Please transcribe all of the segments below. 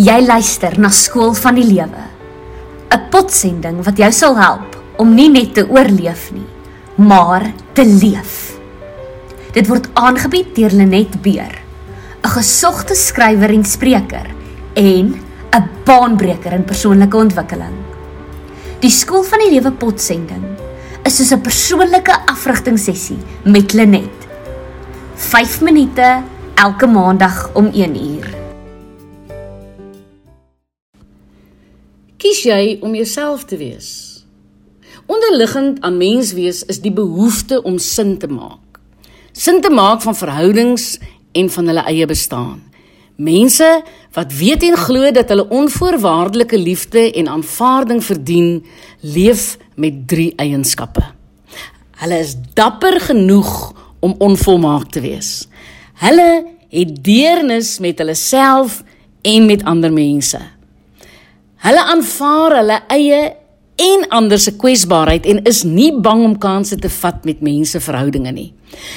Jy luister na Skool van die Lewe. 'n Potsending wat jou sal help om nie net te oorleef nie, maar te leef. Dit word aangebied deur Lenet Beer, 'n gesogte skrywer en spreker en 'n baanbreker in persoonlike ontwikkeling. Die Skool van die Lewe Potsending is soos 'n persoonlike afrigtingsessie met Lenet. 5 minute elke maandag om 1 uur. Kies jy om jouself te wees? Onderliggend aan menswees is die behoefte om sin te maak. Sin te maak van verhoudings en van hulle eie bestaan. Mense wat weet en glo dat hulle onvoorwaardelike liefde en aanvaarding verdien, leef met drie eienskappe. Hulle is dapper genoeg om onvolmaak te wees. Hulle het deernis met hulle self en met ander mense. Hulle aanvaar hulle eie en ander se kwesbaarheid en is nie bang om kansse te vat met mense verhoudinge nie.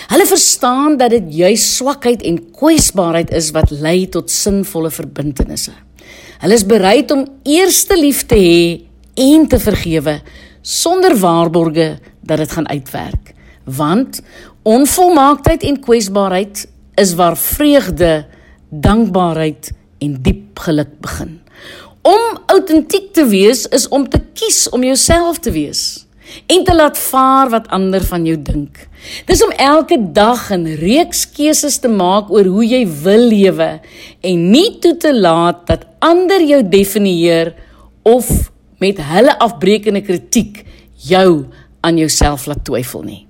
Hulle verstaan dat dit juis swakheid en kwesbaarheid is wat lei tot sinvolle verbintenisse. Hulle is bereid om eers te lief te hê en te vergewe sonder waarborge dat dit gaan uitwerk. Want onvolmaaktheid en kwesbaarheid is waar vreugde, dankbaarheid en diep geluk begin. Om autentiek te wees is om te kies om jouself te wees en te laat vaar wat ander van jou dink. Dis om elke dag 'n reeks keuses te maak oor hoe jy wil lewe en nie toe te laat dat ander jou definieer of met hulle afbreekende kritiek jou aan jouself laat twyfel nie.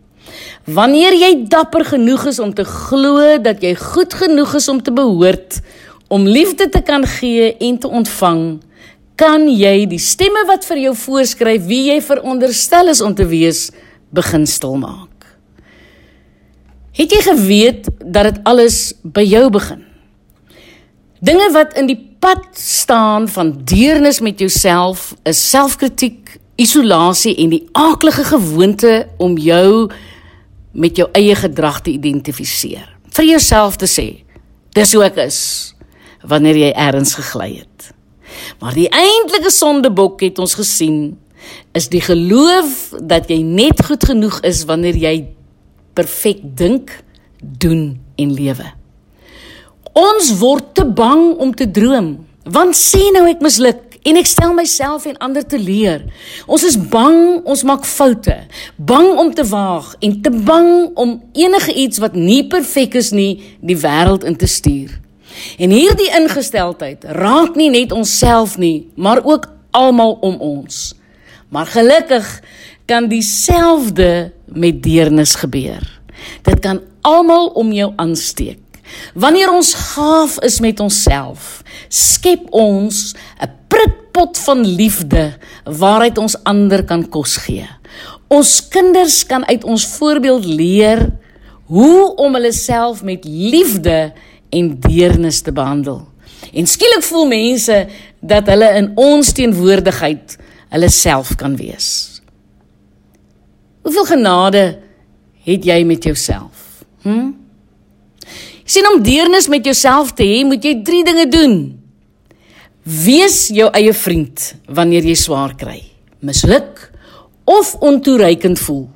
Wanneer jy dapper genoeg is om te glo dat jy goed genoeg is om te behoort, om liefde te kan gee en te ontvang, kan jy die stemme wat vir jou voorskryf wie jy veronderstel is om te wees, begin stilmaak. Het jy geweet dat dit alles by jou begin? Dinge wat in die pad staan van deernis met jouself is selfkritiek, isolasie en die aaklige gewoonte om jou met jou eie gedrag te identifiseer. Vir jouself te sê, dis hoe ek is wanneer jy ergens gegly het. Maar die eintlike sondebok het ons gesien is die geloof dat jy net goed genoeg is wanneer jy perfek dink, doen en lewe. Ons word te bang om te droom, want sê nou ek misluk en ek stel myself en ander te leer. Ons is bang, ons maak foute, bang om te waag en te bang om enige iets wat nie perfek is nie, die wêreld in te stuur. En hierdie ingesteldheid raak nie net onsself nie, maar ook almal om ons. Maar gelukkig kan dieselfde met deernis gebeur. Dit kan almal om jou aansteek. Wanneer ons gaaf is met onsself, skep ons 'n prikpot van liefde waaruit ons ander kan kos gee. Ons kinders kan uit ons voorbeeld leer hoe om hulle self met liefde en deernis te behandel. En skielik voel mense dat hulle in ons teenwoordigheid hulle self kan wees. Hoeveel genade het jy met jouself? Hm? Sien om deernis met jouself te hê, moet jy 3 dinge doen. Wees jou eie vriend wanneer jy swaar kry, misluk of ontoereikend voel,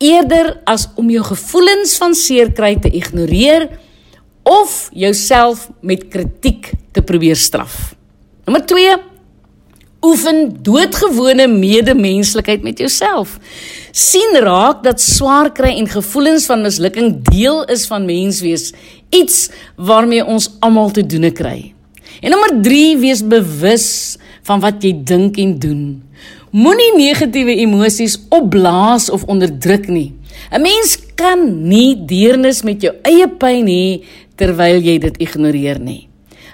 eerder as om jou gevoelens van seer kry te ignoreer of jouself met kritiek te probeer straf. Nommer 2 Oefen doodgewone medemenslikheid met jouself. sien raak dat swaar kry en gevoelens van mislukking deel is van menswees, iets waarmee ons almal te doen kry. En nommer 3 wees bewus van wat jy dink en doen. Moenie negatiewe emosies opblaas of onderdruk nie. 'n Mens kan nie deernis met jou eie pyn hê terwyl jy dit ignoreer nie.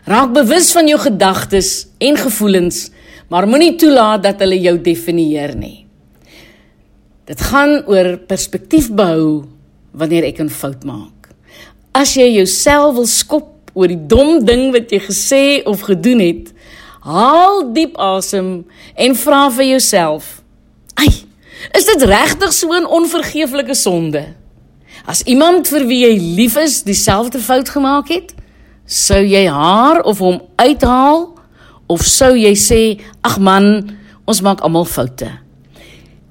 Raak bewus van jou gedagtes en gevoelens, maar moenie toelaat dat hulle jou definieer nie. Dit gaan oor perspektief behou wanneer ek 'n fout maak. As jy jouself wil skop oor die dom ding wat jy gesê of gedoen het, haal diep asem en vra vir jouself: "Ai, is dit regtig so 'n onvergeeflike sonde?" As iemand vir wie jy lief is dieselfde fout gemaak het, sou jy haar of hom uithaal Of sou jy sê, "Ag man, ons maak almal foute."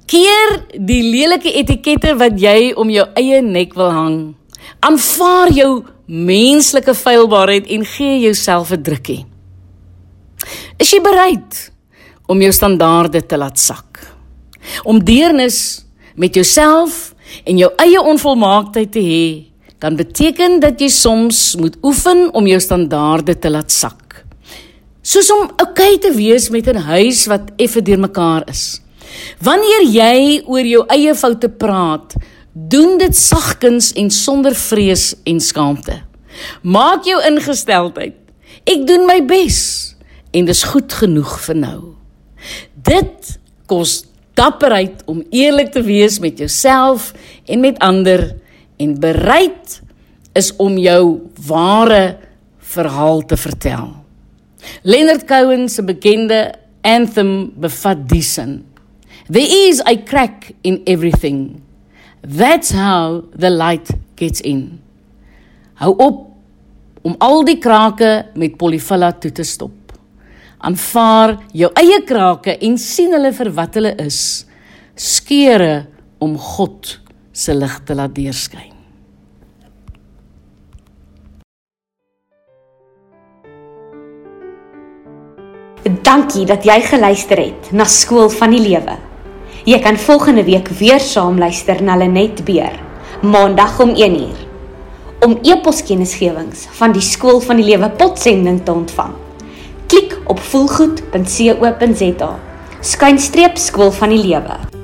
Keer die lelike etikette wat jy om jou eie nek wil hang. Aanvaar jou menslike feilbaarheid en gee jouself 'n drukkie. Is jy bereid om jou standaarde te laat sak? Om deernis met jouself en jou eie onvolmaaktheid te hê, kan beteken dat jy soms moet oefen om jou standaarde te laat sak. Soos om okay te wees met 'n huis wat effe deurmekaar is. Wanneer jy oor jou eie foute praat, doen dit sagkens en sonder vrees en skaamte. Maak jou ingesteldheid. Ek doen my bes en dis goed genoeg vir nou. Dit kos dapperheid om eerlik te wees met jouself en met ander en bereid is om jou ware verhaal te vertel. Leonard Cohen se bekende anthem bevat die sin. There is a crack in everything. That's how the light gets in. Hou op om al die krake met polyfilla toe te stop aanvaar jou eie krake en sien hulle vir wat hulle is skeure om God se lig te laat deurskyn Dankie dat jy geluister het na Skool van die Lewe. Jy kan volgende week weer saam luister na Lenet Beer, Maandag om 1uur. Om e-poskennisgewings van die Skool van die Lewe potsending te ontvang op voelgoed.co.za. Skynstreep skool van die lewe.